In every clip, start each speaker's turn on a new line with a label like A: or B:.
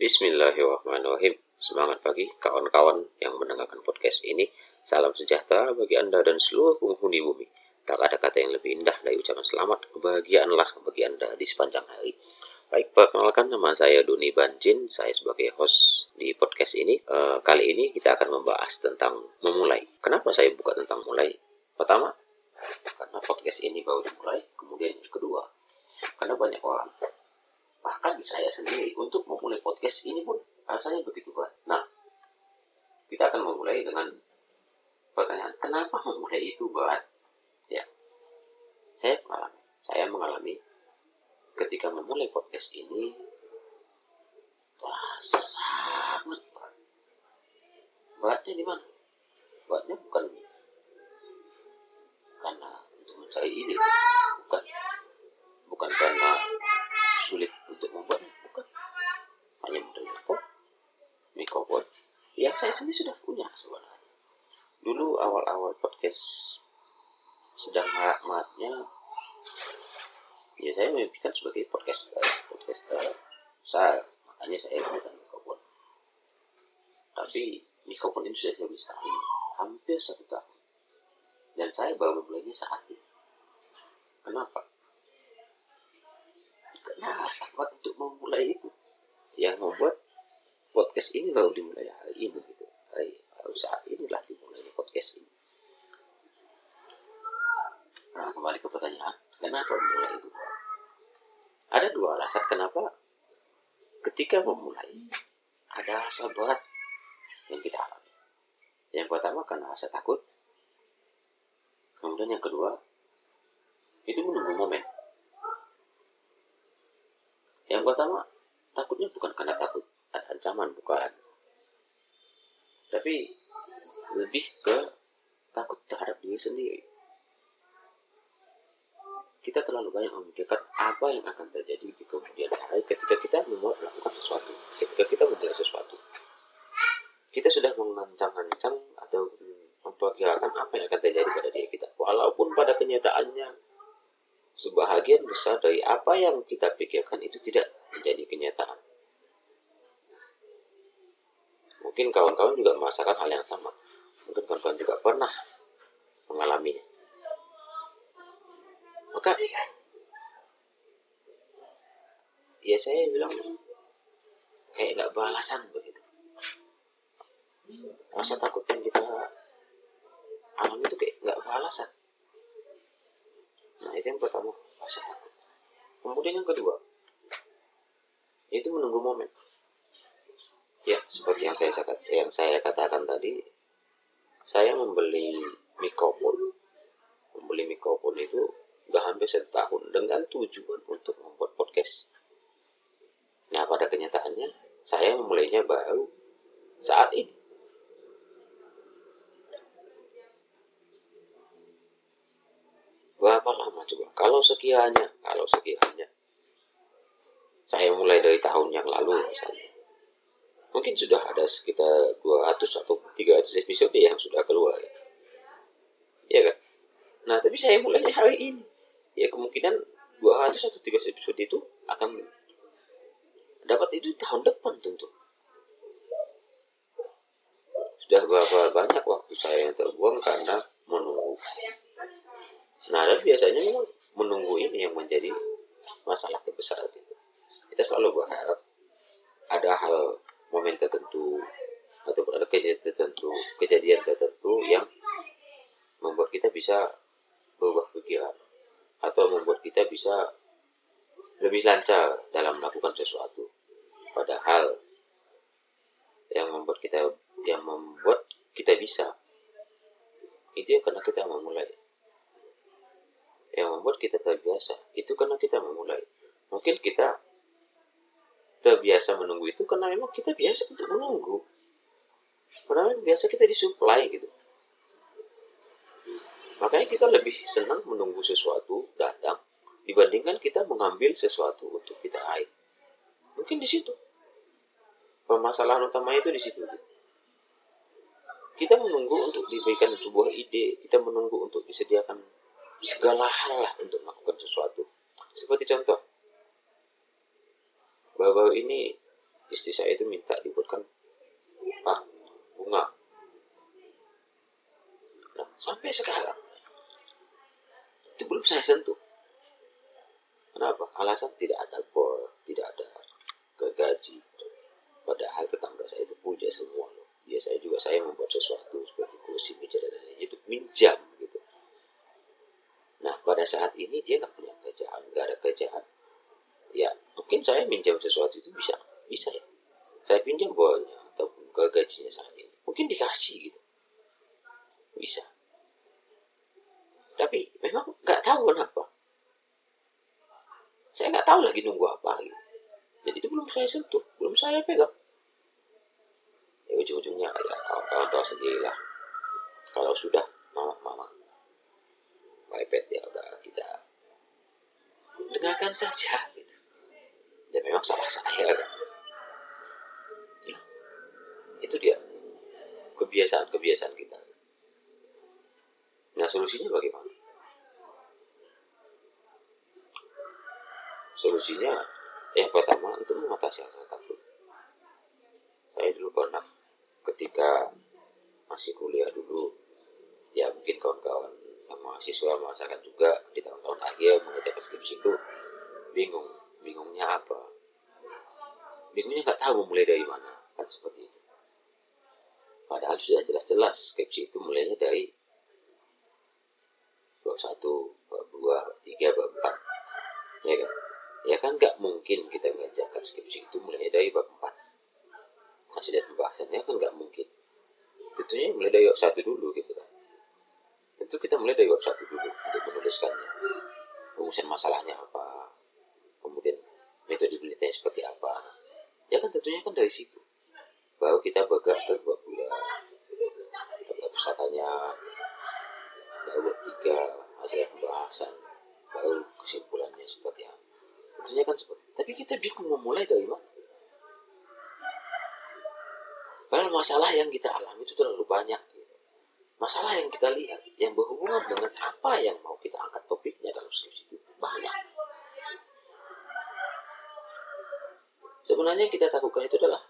A: Bismillahirrahmanirrahim. Semangat pagi kawan-kawan yang mendengarkan podcast ini. Salam sejahtera bagi Anda dan seluruh penghuni bumi. Tak ada kata yang lebih indah dari ucapan selamat, kebahagiaanlah bagi Anda di sepanjang hari. Baik, perkenalkan nama saya Doni Banjin. Saya sebagai host di podcast ini. Uh, kali ini kita akan membahas tentang memulai. Kenapa saya buka tentang mulai? Pertama, karena podcast ini baru dimulai. Kemudian kedua, bahkan saya sendiri untuk memulai podcast ini pun rasanya begitu berat. Nah, kita akan memulai dengan pertanyaan, kenapa memulai itu berat? Ya, saya mengalami, saya mengalami ketika memulai podcast ini rasa sangat berat. Beratnya di mana? Beratnya bukan karena untuk mencari ide, bukan karena sulit untuk membuat bukan hanya model laptop mikrofon yang saya sendiri sudah punya sebenarnya. Dulu awal-awal podcast sedang marak-maraknya ya saya memimpikan sebagai podcaster podcaster saya makanya saya menggunakan mikrofon. Tapi mikrofon ini sudah saya bisa hampir satu tahun. Dan saya baru mulainya saat ini. Kenapa? Karena sangat untuk memulai itu. Yang membuat podcast ini baru dimulai hari ini gitu. Hari saat inilah dimulai podcast ini. Nah kembali ke pertanyaan kenapa memulai itu? Ada dua alasan kenapa ketika memulai ada rasa berat yang kita alami. Yang pertama karena rasa takut. Kemudian yang kedua itu menunggu momen. Yang pertama, takutnya bukan karena takut ancaman, bukan. Tapi lebih ke takut terhadap diri sendiri. Kita terlalu banyak memikirkan apa yang akan terjadi di kemudian hari ketika kita membuat melakukan sesuatu, ketika kita memulai sesuatu. Kita sudah mengancang-ancang atau memperkirakan apa yang akan terjadi pada diri kita. Walaupun pada kenyataannya sebahagian besar dari apa yang kita pikirkan itu tidak menjadi kenyataan. Mungkin kawan-kawan juga merasakan hal yang sama. Mungkin kawan-kawan juga pernah mengalaminya. Maka ya saya bilang kayak nggak balasan begitu. Rasa takut yang kita alami itu kayak nggak balasan Nah, itu yang pertama, rasa takut. Kemudian yang kedua, itu menunggu momen. Seperti yang saya yang saya katakan tadi, saya membeli mikrofon. Membeli mikrofon itu udah hampir setahun dengan tujuan untuk membuat podcast. Nah, pada kenyataannya, saya memulainya baru saat ini. berapa lama coba kalau sekiranya kalau sekiranya saya mulai dari tahun yang lalu misalnya mungkin sudah ada sekitar 200 atau 300 episode yang sudah keluar. Ya kan nah tapi saya mulainya hari ini. Ya kemungkinan 200 atau 300 episode itu akan dapat itu tahun depan tentu. Sudah berapa banyak waktu saya yang terbuang karena menunggu Nah, dan biasanya memang menunggu ini yang menjadi masalah terbesar itu. Kita selalu berharap ada hal momen tertentu atau ada kejadian tertentu, kejadian tertentu yang membuat kita bisa berubah pikiran atau membuat kita bisa lebih lancar dalam melakukan sesuatu. Padahal yang membuat kita yang membuat kita bisa itu ya karena kita memulai. Yang membuat kita terbiasa itu karena kita memulai. Mungkin kita terbiasa menunggu itu karena memang kita biasa untuk menunggu. Karena biasa kita disuplai gitu. Makanya kita lebih senang menunggu sesuatu datang dibandingkan kita mengambil sesuatu untuk kita raih mungkin di situ. Permasalahan utama itu di situ kita menunggu untuk diberikan sebuah ide. Kita menunggu untuk disediakan segala hal lah untuk melakukan sesuatu. Seperti contoh, baru-baru ini istri saya itu minta dibuatkan ah bunga. Nah, sampai sekarang itu belum saya sentuh. Kenapa? Alasan tidak ada bor tidak ada gaji padahal tetangga saya itu punya semua biasanya juga saya membuat sesuatu seperti kursi meja dan lain-lain itu minjam gitu. Nah pada saat ini dia nggak punya kerjaan nggak ada kerjaan. Ya mungkin saya minjam sesuatu itu bisa bisa ya. Saya pinjam bawahnya atau ke gajinya saat ini. Mungkin dikasih gitu. Bisa. Tapi memang nggak tahu kenapa. Saya nggak tahu lagi nunggu apa gitu. Jadi itu belum saya sentuh belum saya pegang ujung-ujungnya ya kawan-kawan tahu sendiri lah kalau sudah mama mama iPad ya udah kita dengarkan saja gitu. Dan memang salah saya kan. Ya, itu dia kebiasaan-kebiasaan kita. Nah solusinya bagaimana? Solusinya yang pertama untuk mengatasi rasa takut. Saya dulu pernah ketika masih kuliah dulu. Ya mungkin kawan-kawan mahasiswa merasakan juga di tahun-tahun akhir mengerjakan skripsi itu bingung bingungnya apa? Bingungnya nggak tahu mulai dari mana kan seperti itu. Padahal sudah jelas-jelas skripsi itu mulainya dari bab satu bab dua bab tiga bab empat. Ya kan? Ya kan nggak mungkin kita mengerjakan skripsi itu mulai dari bab empat masih lihat pembahasannya kan nggak mungkin. Tentunya mulai dari bab satu dulu gitu kan. Tentu kita mulai dari bab satu dulu untuk menuliskannya. Rumusan masalahnya apa. Kemudian metode penelitiannya seperti apa. Ya kan tentunya kan dari situ. Baru kita bergerak ke bab dua data pustakanya baru bab tiga hasil pembahasan. Baru kesimpulannya seperti apa. Tentunya kan seperti tapi kita bingung memulai dari mana Padahal masalah yang kita alami itu terlalu banyak. Gitu. Masalah yang kita lihat, yang berhubungan dengan apa yang mau kita angkat topiknya dalam skripsi itu banyak. Sebenarnya kita takutkan itu adalah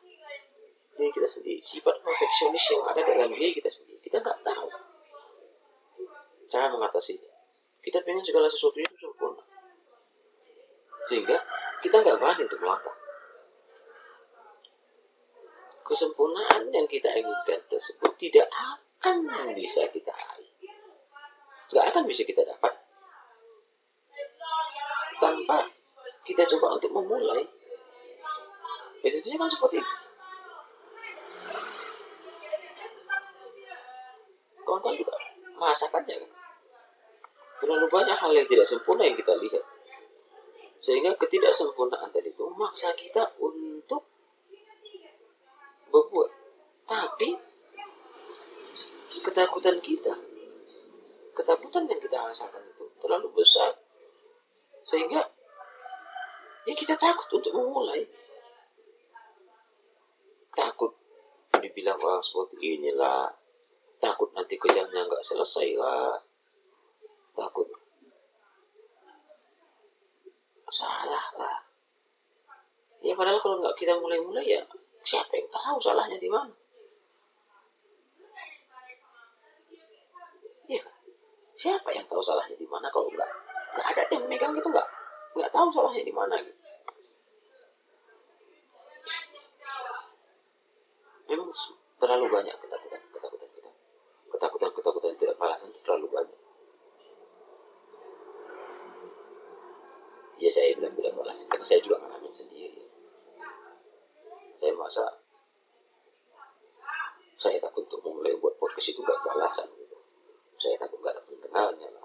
A: diri kita sendiri. Sifat perfeksionis yang ada dalam diri kita sendiri. Kita nggak tahu cara mengatasinya. Kita pengen segala sesuatu itu sempurna. Sehingga kita nggak berani untuk melangkah. Kesempurnaan yang kita inginkan tersebut tidak akan bisa kita raih. Nggak akan bisa kita dapat. Tanpa kita coba untuk memulai itu kan seperti itu. Kawan-kawan juga merasakannya kan? Terlalu banyak hal yang tidak sempurna yang kita lihat. Sehingga ketidaksempurnaan tadi itu memaksa kita untuk berbuat tapi ketakutan kita. Ketakutan yang kita rasakan itu terlalu besar. Sehingga ya kita takut untuk memulai. Takut dibilang orang seperti inilah. Takut nanti kerjanya nggak selesai lah. Takut. Salah lah. Ya padahal kalau nggak kita mulai-mulai ya siapa yang tahu salahnya di mana ya siapa yang tahu salahnya di mana kalau nggak nggak ada yang megang gitu nggak nggak tahu salahnya di mana gitu. Memang terlalu banyak ketakutan ketakutan kita. Ketakutan ketakutan tidak balasan terlalu banyak. Ya saya bilang tidak balasan karena saya juga ngalamin sendiri. Saya merasa saya takut untuk memulai buat podcast itu gak balasan. Saya takut gak ada pendengarnya. Lah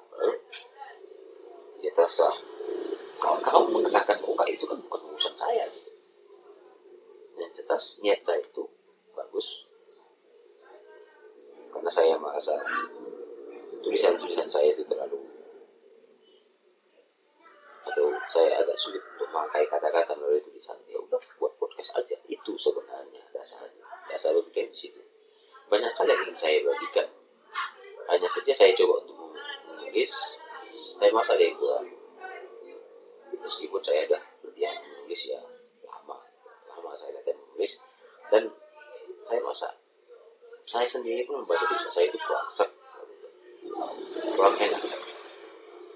A: ya terserah kalau kamu mendengarkan muka itu kan bukan urusan saya. Gitu yang jelas niat saya itu bagus. Karena saya merasa tulisan-tulisan saya itu terlalu atau saya agak sulit untuk memakai kata-kata melalui maksudnya saya coba untuk menulis saya masa ada yang keluar. Meskipun saya dah latihan menulis ya lama lama saya latihan menulis. Dan saya masa saya sendiri pun membaca tulisan saya itu kurang sek. Kurang enak sek.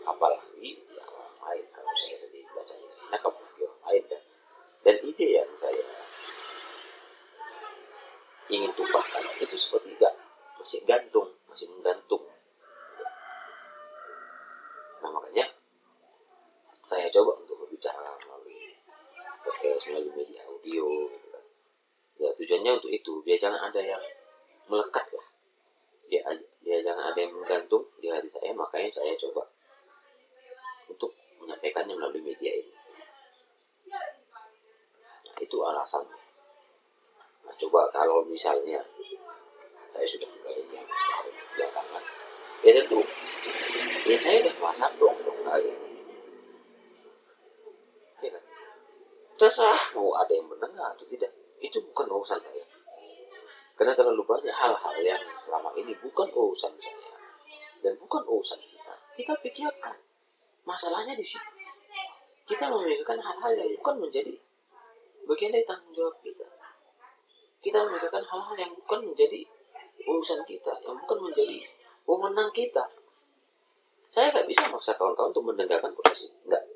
A: apalagi yang orang lain kalau saya sendiri bacanya enak apalagi orang lain dan dan ide yang saya ingin tumpahkan itu seperti tidak masih gantung masih menggantung. Dia jangan ada yang melekat lah dia dia jangan ada yang menggantung di hati saya makanya saya coba untuk menyampaikannya melalui media ini. Nah, itu alasannya. Nah, coba kalau misalnya saya sudah mulai yang setahun belakangan ya tentu ya saya udah whatsapp dong dong kayak ya kan? Terserah mau ada yang mendengar atau tidak itu bukan urusan saya karena terlalu banyak hal-hal yang selama ini bukan urusan saya dan bukan urusan kita. Kita pikirkan masalahnya di situ. Kita memikirkan hal-hal yang bukan menjadi bagian dari tanggung jawab kita. Kita memikirkan hal-hal yang bukan menjadi urusan kita yang bukan menjadi wewenang kita. Saya nggak bisa maksa kawan-kawan untuk mendengarkan proses nggak.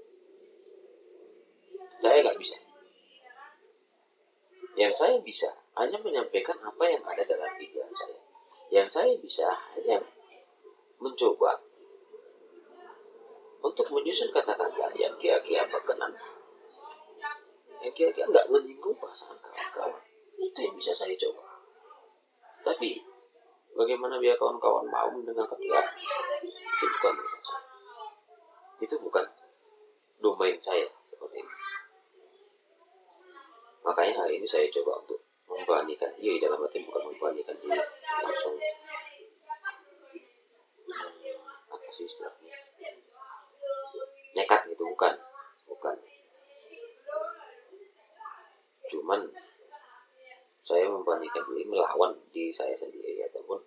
A: Saya nggak bisa. Yang saya bisa hanya menyampaikan apa yang ada dalam pikiran saya. Yang saya bisa hanya mencoba untuk menyusun kata-kata yang kira-kira berkenan. Yang kira-kira nggak menyinggung perasaan kawan-kawan. Itu yang bisa saya coba. Tapi bagaimana biar kawan-kawan mau mendengarkan ya itu bukan saya. Itu bukan domain saya seperti ini. Makanya hari ini saya coba untuk membandingkan diri dalam arti bukan membandingkan diri langsung hmm, apa sih istilahnya? Nekat gitu bukan bukan. Cuman saya membandingkan diri melawan diri saya sendiri ataupun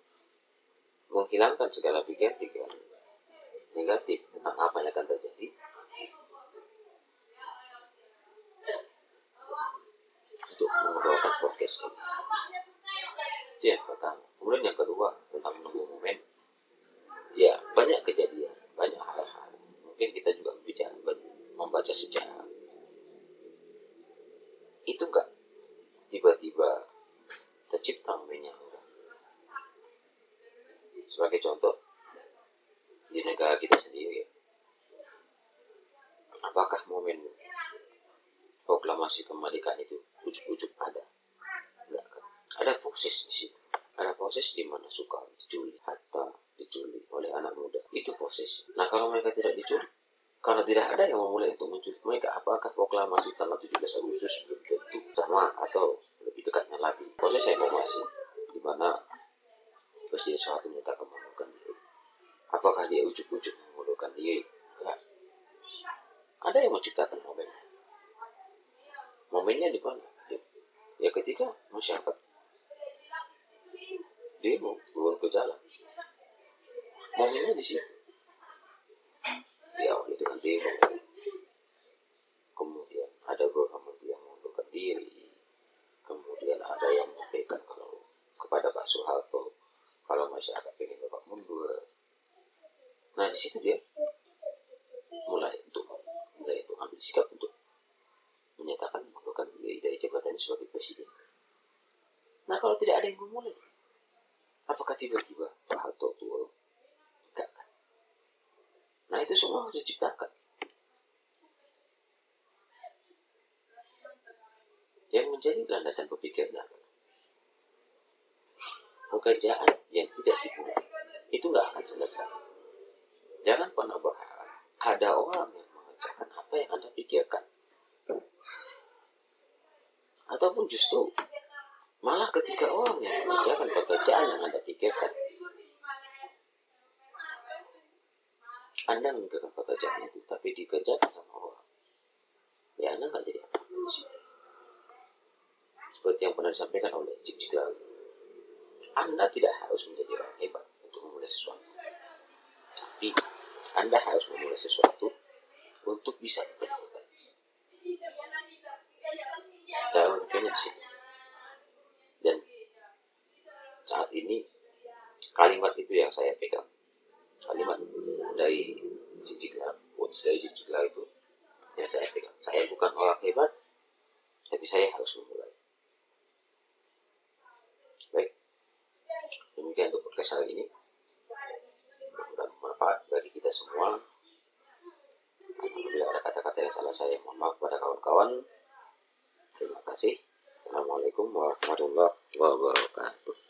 A: menghilangkan segala pikiran-pikiran negatif tentang apa yang akan terjadi untuk membawakan podcast ini. Itu yang pertama. Kemudian yang kedua tentang menunggu momen. Ya banyak kejadian, banyak hal-hal. Mungkin kita juga bicara membaca sejarah. Itu enggak tiba-tiba tercipta momennya enggak. Sebagai contoh di negara kita sendiri, apakah momen proklamasi kemerdekaan itu ujuk-ujuk ada? Enggak kan? Ada proses di situ. Ada proses di mana suka diculik, Hatta diculik oleh anak muda. Itu proses. Nah kalau mereka tidak diculik, kalau tidak ada yang memulai untuk menculik mereka, apakah proklamasi tanggal 17 Agustus belum tentu sama atau lebih dekatnya lagi? Proses reformasi di mana Presiden Soeharto mengundurkan diri. Apakah dia ujuk-ujuk mengundurkan diri? Ya. Ada yang menciptakan momen. Momennya di mana? Ya ketika masyarakat demo turun ke jalan. Momennya di situ. Diawali dengan demo. Kemudian ada beberapa menteri yang mengundurkan diri. Kemudian ada yang menyampaikan kalau kepada Pak Soeharto kalau masyarakat ingin Bapak mundur. Nah di situ dia mulai untuk mulai untuk ambil sikap untuk menyatakan mengundurkan diri dari jabatannya sebagai presiden. Nah kalau tidak ada yang memulai, apakah tiba-tiba Pak Harto turun? Enggak kan? Nah itu semua harus diciptakan. Yang menjadi landasan berpikirnya pekerjaan yang tidak dimulai itu nggak akan selesai. Jangan pernah berharap ada orang yang mengerjakan apa yang anda pikirkan, ataupun justru malah ketika orang yang mengerjakan pekerjaan yang anda pikirkan, anda memikirkan pekerjaan itu, tapi dikerjakan sama orang, ya anda nggak jadi apa-apa. Seperti yang pernah disampaikan oleh Cik Cik anda tidak harus menjadi orang hebat untuk memulai sesuatu. Tapi Anda harus memulai sesuatu untuk bisa dilakukan. Cara berpikirnya di. Dan saat ini kalimat itu yang saya pegang kalimat dari Cicikla quotes dari Cicikla itu yang saya pegang saya bukan orang hebat tapi saya harus memulai baik demikian untuk podcast hari ini. Mudah bermanfaat bagi kita semua. Apabila ada kata-kata yang salah saya mohon maaf kepada kawan-kawan. Terima kasih. Assalamualaikum warahmatullahi wabarakatuh